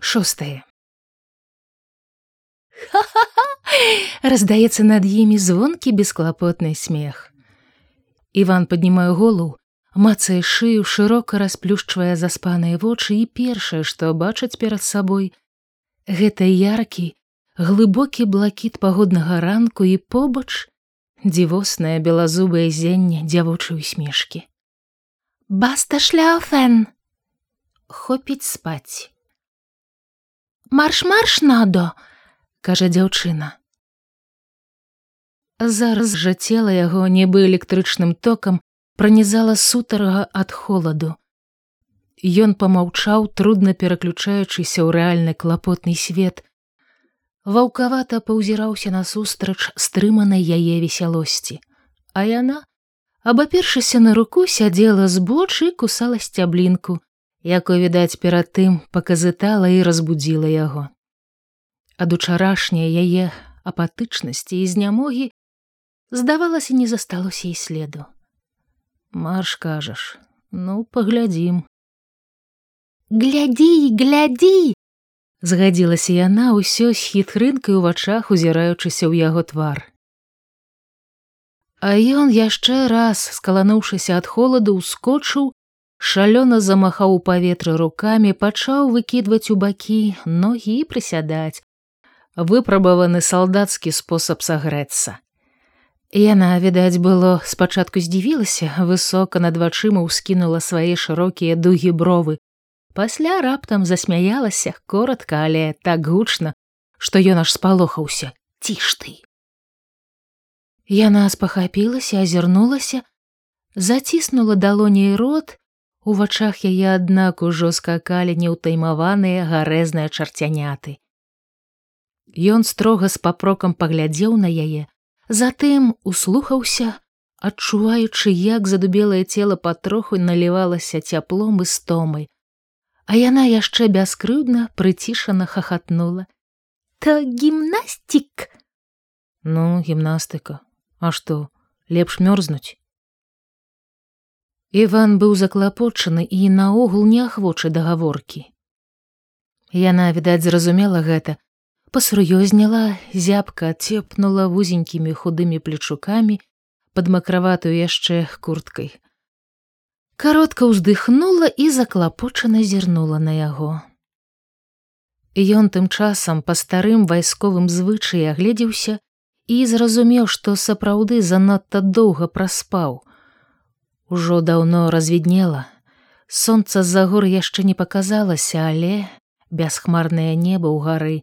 Шостае. «Ха-ха-ха!» — раздаецца над імі звонкі бесклапотны смех. Іван паднімае голу, мацае шыю, шырока расплюшчвае заспаныя вочы і першае, што бачыць перад сабой, гэта яркі, глыбокі блакіт пагоднага ранку і побач дзівоснае белазубае зенне дзявочай усмешкі. Баста шляфен! Хопіць спаць. Марш-марш надо, кажа дзяўчына. Зараз жа цела яго нібы электрычным токам пранізала сутарага ад холаду. Ён памаўчаў, трудна пераключаючыся ў рэальны клапотны свет. Ваўкавата паўзіраўся насустрач стрыманай яе весялосці, а яна, абапершыся на руку сядзела збоч і кусала сцяблінку, якой, відаць, перад тым паказытала і разбудзіла яго. Ад учарашняй яе апатычнасці і знямогі здавалася, не засталося і следу. Марш кажаш, ну паглядзім. Глядзі, глядзі! згадзілася яна ўсё з хітрынкай у вачах, узіраючыся ў яго твар. А ён яшчэ раз, скалануўшыся ад холаду, ускочыў Шалёна замахаў у паветры рукамі, пачаў выкідваць у бакі ногі і прысядаць. Выпрабаваны салдацкі спосаб сагрэцца. Яна, відаць, было, спачатку здзівілася, высока над вачыма ўскінула свае шырокія дугі бровы. Пасля раптам засмяялася коратка, але так гучна, што ён аж спалохаўся. Ці ж ты. Яна спахапілася, азірнулася, заціснула далоней рот У вачах яе аднак ужо скакалі неўтаймаваныя гарэзныя чарцяняты. Ён строга з папрокам паглядзеў на яе, затым услухаўся, адчуваючы, як задубелае цела патроху налівалася цяплом і стомай, а яна яшчэ бяскрыўдна прыцішана хахатнула. То гімнастик ну гімнастыка а што лепш мёрзнуць? Іван быў заклапочаны і наогул неахвочы да гаворкі. Яна, відаць, зразумела гэта, пасур'ёзняла, зябка цепнула вузенькімі худымі плечукамі пад макраватую яшчэ курткай. Каротка ўздыхнула і заклапочана зірнула на яго. Ён тым часам па старым вайсковым звычаі агледзеўся і зразумеў, што сапраўды занадта доўга праспаў – Ужо даўно развіднела. Сонца з-за гор яшчэ не паказалася, але бясхмарнае неба ў гары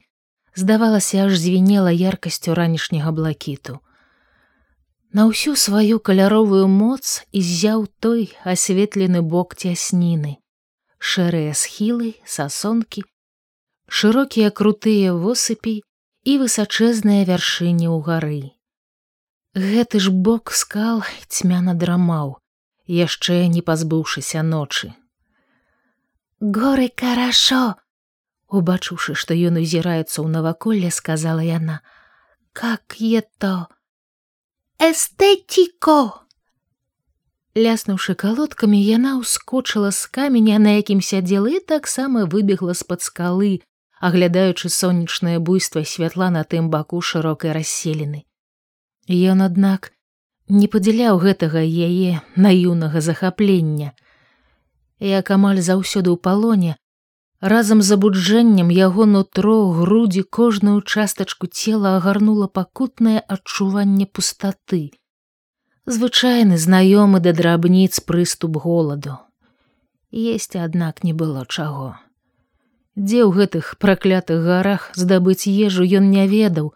здавалася аж звінела яркасцю ранішняга блакіту. На ўсю сваю каляровую моц ізяў той асветлены бок цясніны, шэрыя схілы, сасонкі, шырокія крутыя восыпі і высачэзныя вяршыні ў гары. Гэты ж бок скал цьмяна драмаў, яшчэ не пазбыўшыся ночы. Горы карашо, убачыўшы, што ён узіраецца ў наваколле, сказала яна: как ето эстетико. Ляснуўшы калодкамі, яна ўскочыла з каменя, на якім сядзела і таксама выбегла з-пад скалы, аглядаючы сонечнае буйства святла на тым баку шырокай расселены. Ён, аднак, не падзяляў гэтага яе наіўнага захаплення. Як амаль заўсёды ў палоне, разам з абуджэннем яго нутро грудзі кожную частачку цела агарнула пакутнае адчуванне пустаты. Звычайны знаёмы да драбніц прыступ голаду. Есці, аднак, не было чаго. Дзе ў гэтых праклятых гарах здабыць ежу ён не ведаў,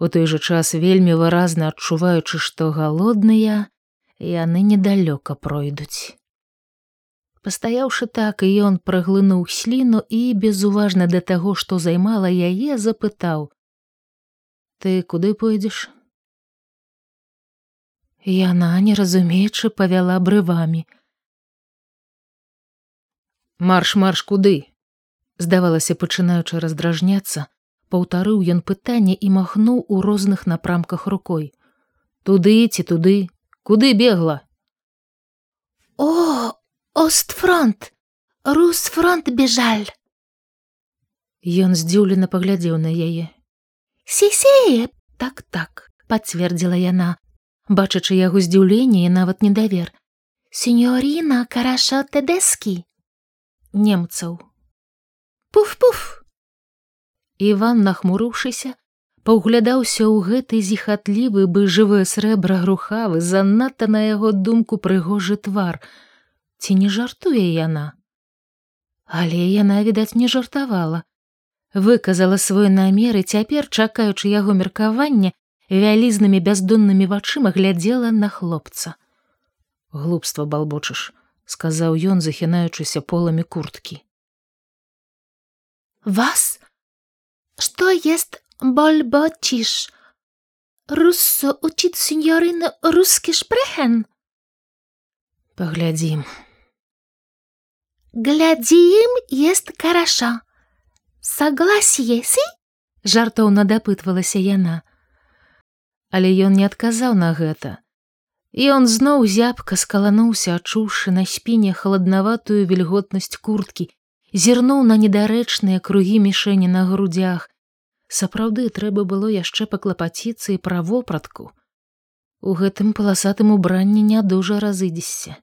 У той жа час вельмі выразна адчуваючы, што галодныя, яны недалёка пройдуць. Пастаяўшы так, і ён праглынуў сліну і, безуважна да таго, што займала яе, запытаў: « Ты куды пойдзеш? Яна неразумеючы павяла брывамі. Марш марш куды? здавалася, пачынаючы раздражняцца, паўтарыў ён пытанне і махнуў у розных напрамках рукой. Туды ці туды? Куды бегла? О остфронт! Русфронт бежаль! Ён здзіўлена паглядзеў на яе. Сесее так так пацвердзіла яна бачачы яго здзіўленне і нават недавер. Сеньоріна карашо тэдескі немцаў. Пуф пуф Іван, нахмурыўшыся, паўглядаўся ў гэты зіхатлівы бы жывое срэбра грухавы, занадта на яго думку прыгожы твар. Ці не жартуе яна? Але яна, відаць, не жартавала. Выказала свой намер і цяпер, чакаючы яго меркавання, вялізнымі бяздоннымі вачыма глядзела на хлопца. Глупства балбочыш, сказаў ён, захінаючыся поламі курткі. Вас? Что есть больботиш? Руссо учит сеньорина русский шпрехен? Поглядим. Глядим есть хорошо. Согласие, си? Жартоўна дапытвалася яна. Але ён не адказаў на гэта. І он зноў зябка скалануўся, адчуўшы на спіне халаднаватую вільготнасць курткі, зірнуў на недарэчныя кругі мішэні на грудях. Сапраўды трэба было яшчэ паклапаціцца і пра вопратку. У гэтым паласатым убранні не дужа разыдзешся.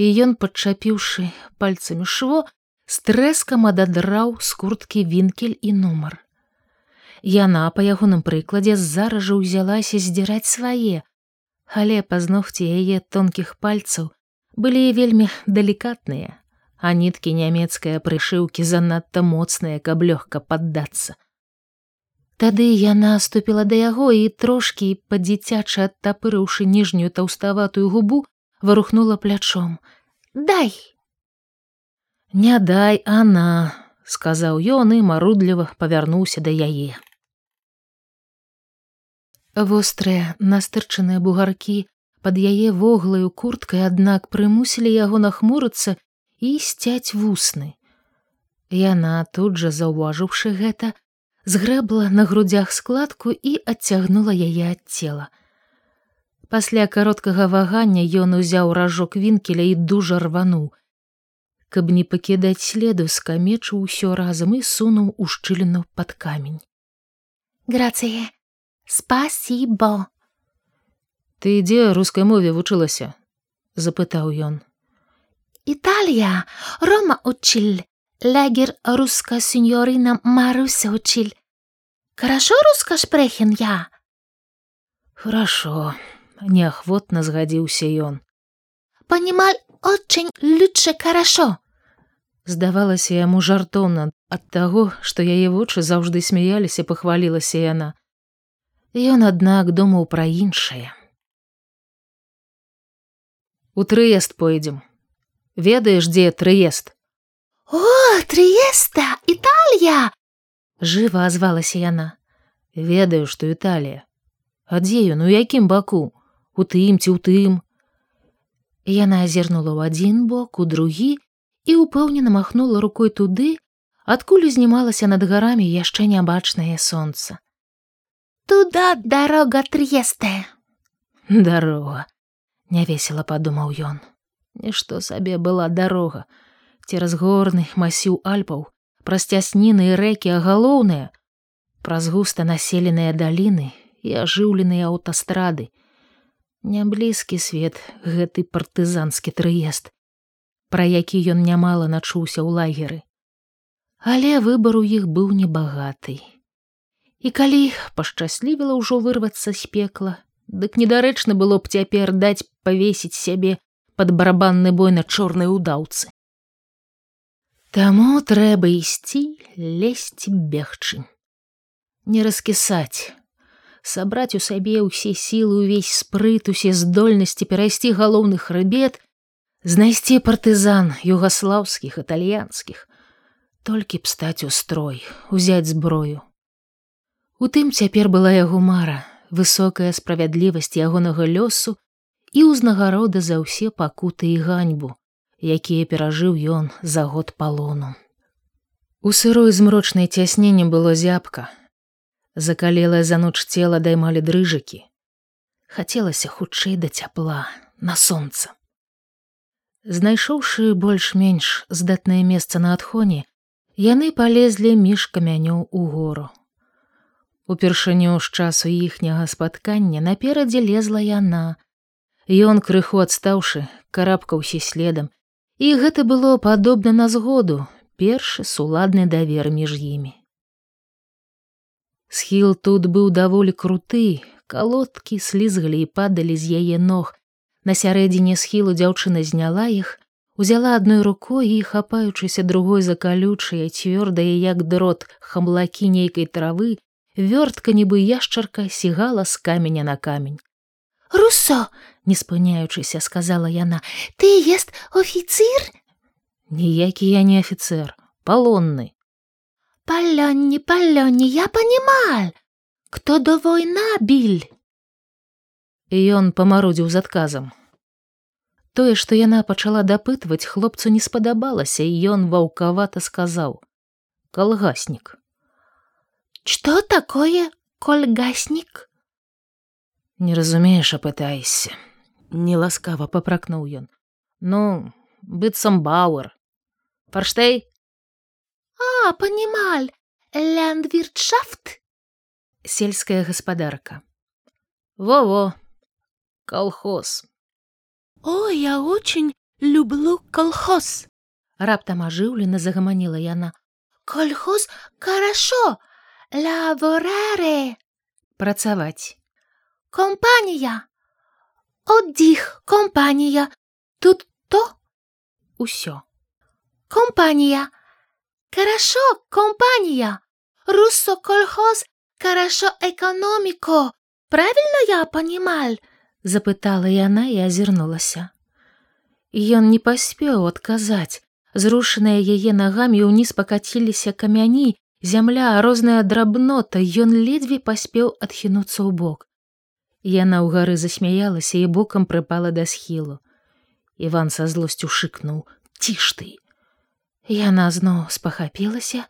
І ён, падчапіўшы пальцамі шво, з трэскам ададраў з курткі вінкель і нумар. Яна па ягоным прыкладзе зараз жа ўзялася здзіраць свае, але пазногці яе тонкіх пальцаў былі вельмі далікатныя, а ніткі нямецкая прышыўкі занадта моцныя, каб лёгка паддацца. Тады яна ступіла да яго і трошкі па-дзіцяча адтапырыўшы ніжнюю таўставатую губу, варухнула плячом: Дай! Не дай она, сказаў ён і марудліва павярнуўся да яе. Вострыя настырчаныя бугаркі пад яе воглаю курткай, аднак прымусілі яго нахмурыцца і сцяць вусны. Яна тут жа заўважыўшы гэта, згрэбла на грудях складку і адцягнула яе ад цела. Пасля кароткага вагання ён узяў ражок вінкеля і дужа рвануў. Каб не пакідаць следу, скамечыў усё разам і сунуў у шчыліну пад камень. Грацые, спасибо. Ты ідзе рускай мове вучылася? запытаў ён. Италия, Рома учил. Лагерь русская сеньорина Маруся учил. Хорошо русско шпрехен я? Хорошо, неохотно сгодился ён. Понимал очень лучше хорошо. Здавалася яму жартоўна ад таго, што яе вочы заўжды смяяліся, пахвалілася яна. Ён, аднак думаў пра іншае. У трыезд пойдзем, ведаеш дзе трыезд о трыеста італія жыва азвалася яна ведаю што італія а дзе ён у якім баку? У тым ці ў тым яна азірнула ў адзін бок у другі і упэўнена махнула рукой туды адкуль узнімалася над гарамі яшчэ нябачнае сонца туда дарога трыестая дарога нявесела падумаў ён нішто сабе была дарога цераз горны масіў альпаў праз цясніны і рэкі а галоўныя праз густа населеныя даліны і ажыўленыя аўтастрады. Няблізкі свет гэты партызанскі трыезд пра які ён нямала начуўся ў лагеры. Але выбар у іх быў небагаты. І калі пашчаслівіла ўжо вырвацца з пекла дык недарэчна было б цяпер даць павесіць сябе под барабанны бой на чорнай удаўцы. Таму трэба ісці лезці бегчы. Не раскісаць, сабраць у сабе ўсе сілы увесь спрыт усе здольнасці перайсці галоўны хрыбет, знайсці партызан югаслаўскіх італьянскіх, толькі б стаць у строй, узяць зброю. У тым цяпер была яго мара, высокая справядлівасць ягонага лёсу і ўзнагарода за ўсе пакуты і ганьбу, якія перажыў ён за год палону. У сырой змрочнай цясненне было зябка. Закалелае за ноч цела даймалі дрыжыкі. Хацелася хутчэй да цяпла на сонца. Знайшоўшы больш-менш здатнае месца на адхоне, Яны палезлі між камянёў у гору. Упершыню з часу іхняга спаткання наперадзе лезла яна. Ён крыху адстаўшы, карабкаўся следам, і гэта было падобна на згоду, першы суладны давер між імі. Схіл тут быў даволі круты, калодкі слізгалі і падалі з яе ног. На сярэдзіне схілу дзяўчына зняла іх, узяла адной рукой і, хапаючыся другой за калючыя, цвёрдае, як дрот хамлакі нейкай травы, вёртка нібы яшчарка сігала з каменя на камень. Руссо, Не спыняючыся, сказала яна: — ты есть офицер? Ніякі я не офіцер, палонны. Палённи, палённи, я понимал. Кто до война биль? Ён памарудзіў з адказам. Тое, што яна пачала дапытваць, хлопцу не спадабалася, і ён ваўкавата сказаў: « Калгаснік. Что такое кольгасник? Не разумееш, апытайся. Неласкава папракнуў ён. Ну, быццам бауэр. Парштей? А, понимал. Ляндвиртшафт? Сельская гаспадарка. Во-во. Колхоз. О, я очень люблю колхоз. Раптам ажыўлена загаманіла яна. Колхоз хорошо. Лавораре. Працаваць. Компания. Отдых, компания. Тут то. Усё. Компания. Хорошо, компания. Руссо колхоз. Хорошо экономико. Правильно я понимал? Запытала яна і азірнулася. Ён не паспеў адказаць. Зрушаныя яе нагамі ўніз пакаціліся камяні, зямля, розная драбнота, ён ледзьве паспеў адхінуцца ў бок. Яна ў гары засмяялася і бокам прыпала да схілу. Іван са злосцю шыкнуў: «Ціш ты. Яна зноў спахапілася,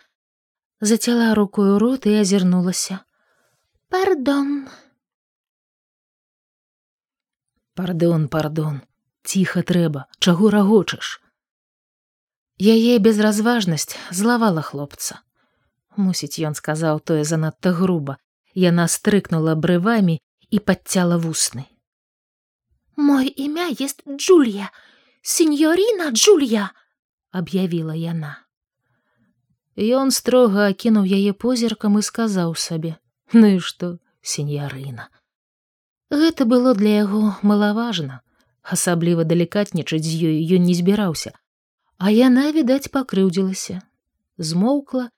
зацяла рукою рот і азірнулася. Пардон. Пардон, пардон, ціха трэба, чаго рагочаш. Яе безразважнасць злавала хлопца. Мусіць, ён сказаў тое занадта груба. Яна стрыкнула брывамі і падцяла вусны. Мой імя есть Джулія, сеньорина Джулія, аб'явіла яна. Ён строга акінуў яе позіркам і сказаў сабе: « Ну і што, сеньярына. Гэта было для яго малаважна, асабліва далікатнічаць з ёй ён не збіраўся, а яна, відаць, пакрыўдзілася, змоўкла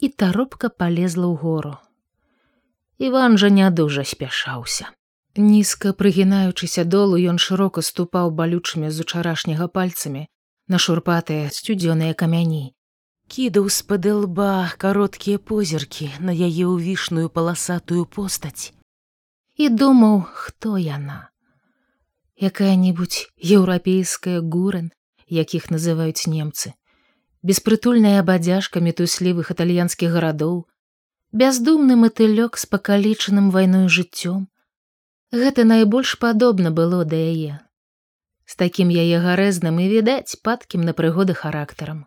і таропка палезла ў гору. Іван жа не дужа спяшаўся. Нізка прыгінаючыся долу ён шырока ступаў балючымі з учарашняга пальцамі на шурпатыя сцюдзёныя камяні. Кідаў з-пад лба кароткія позіркі на яе ўвішную паласатую постаць. І думаў, хто яна. Якая-небудзь еўрапейская гуран, якіх называюць немцы, беспрытульная бадзяжка мітуслівых італьянскіх гарадоў, бяздумны матылёк з пакалічаным вайной жыццём. Гэта найбольш падобна было да яе. З такім яе гарэзным і відаць падкім на прыгоды характарам.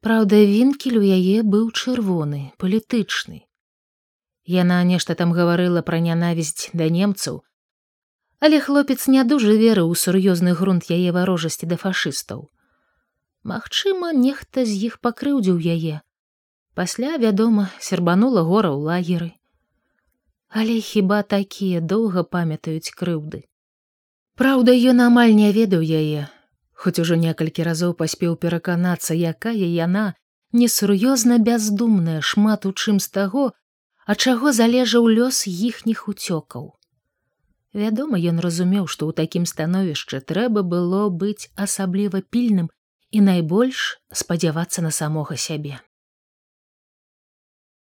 Праўда, вінкель у яе быў чырвоны, палітычны. Яна нешта там гаварыла пра нянавісць да немцаў, але хлопец не дужа верыў у сур'ёзны грунт яе варожасці да фашыстаў. Магчыма, нехта з іх пакрыўдзіў яе, Пасля, вядома, сербанула гора ў лагеры. Але хіба такія доўга памятаюць крыўды. Праўда, ён амаль не ведаў яе, хоць ужо некалькі разоў паспеў пераканацца, якая яна несур'ёзна бяздумная шмат у чым з таго, ад чаго залежаў лёс іхніх уцёкаў. Вядома, ён разумеў, што ў такім становішчы трэба было быць асабліва пільным і найбольш спадзявацца на самога сябе.